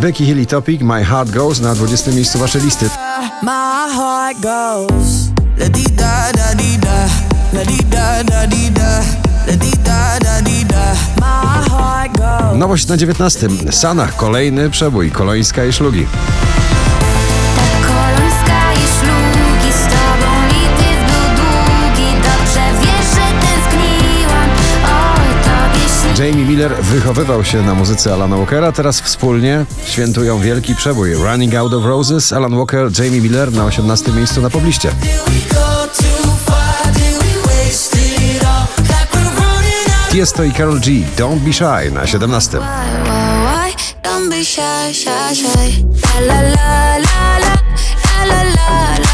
Becky Hill Topic, My Heart Goes na 20 miejscu waszej listy. My heart goes la di da da di da la di da da di da la di da da di da My heart goes Nowość na 19. Sanach, kolejny przebój, kolońska i szlugi. Jamie Miller wychowywał się na muzyce Alana Walkera, teraz wspólnie świętują wielki przebój. Running Out of Roses, Alan Walker, Jamie Miller na 18 miejscu na pobliście. Tiesto i Karol G, Don't Be Shy na 17. Why, why, why? Don't be shy, shy, shy la la La la la la la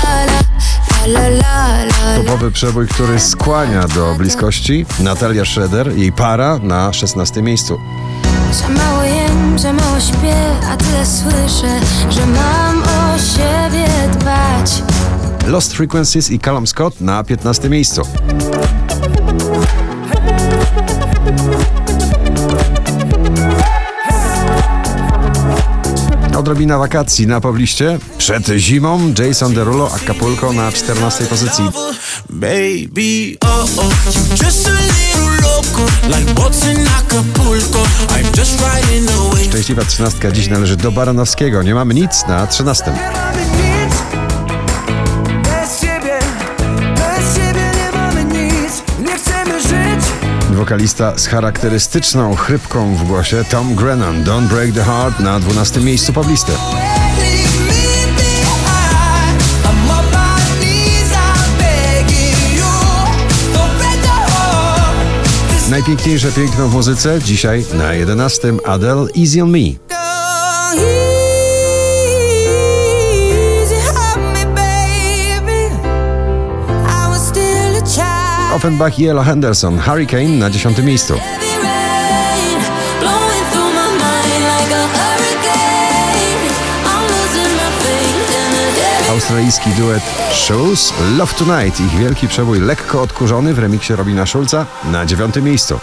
Topowy przebój, który skłania do bliskości. Natalia Schroeder, jej para na 16 miejscu. Za mało jem, za mało śpię, a tyle słyszę, że mam o siebie dbać. Lost Frequencies i Callum Scott na 15 miejscu. Odrobina wakacji na pobliście. Przed zimą Jason Derulo Acapulco na 14 pozycji. Baby, oh oh. Szczęśliwa trzynastka dziś należy do Baranowskiego. Nie mamy nic na 13. Wokalista z charakterystyczną chrypką w głosie Tom Grennan Don't Break the Heart na 12 miejscu poblisty. Najpiękniejsze piękno w muzyce dzisiaj na 11 Adele Easy on Me. Offenbach i Ella Henderson Hurricane na 10 miejscu. Australijski duet Shoes Love Tonight. Ich wielki przebój lekko odkurzony w remiksie Robina Schulza na 9 miejscu.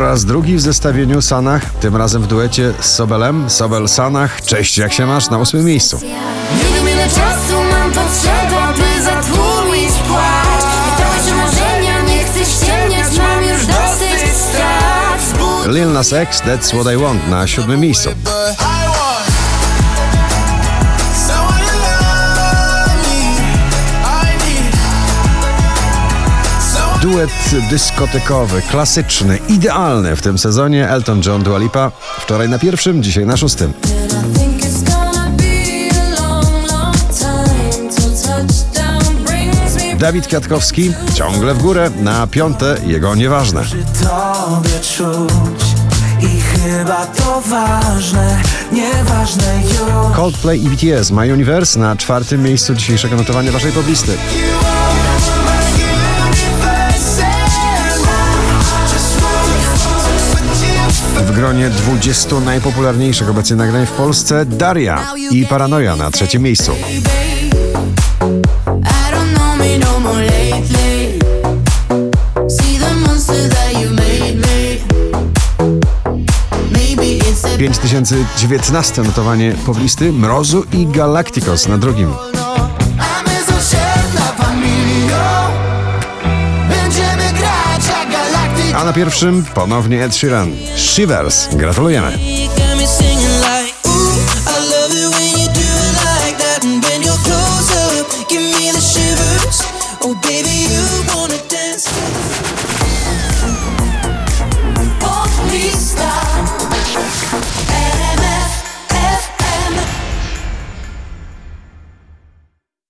Raz drugi w zestawieniu Sanach, tym razem w duecie z Sobelem. Sobel Sanach, cześć jak się masz na 8 miejscu. Nie wiem ile czasu mam potrzeba, by zatłumić płacz I to, że marzenia nie chcę ściemniać, mam już dosyć strat Lil Nas X, That's What I Want na 7 miejscu. Duet dyskotekowy, klasyczny, idealny w tym sezonie Elton John Dua Lipa. Wczoraj na pierwszym, dzisiaj na szóstym. Dawid Kwiatkowski ciągle w górę, na piąte jego nieważne. Przy tobie czuć I chyba to ważne Nieważne już Coldplay i BTS My Universe na czwartym miejscu dzisiejszego notowania waszej poblisty. W gronie 20 najpopularniejszych obecnie nagrań w Polsce Daria i Paranoja na trzecim miejscu. No it's a 5019 notowanie poblisty Mrozu i Galacticos na drugim. A na pierwszym ponownie Ed Sheeran. Shivers. Gratulujemy.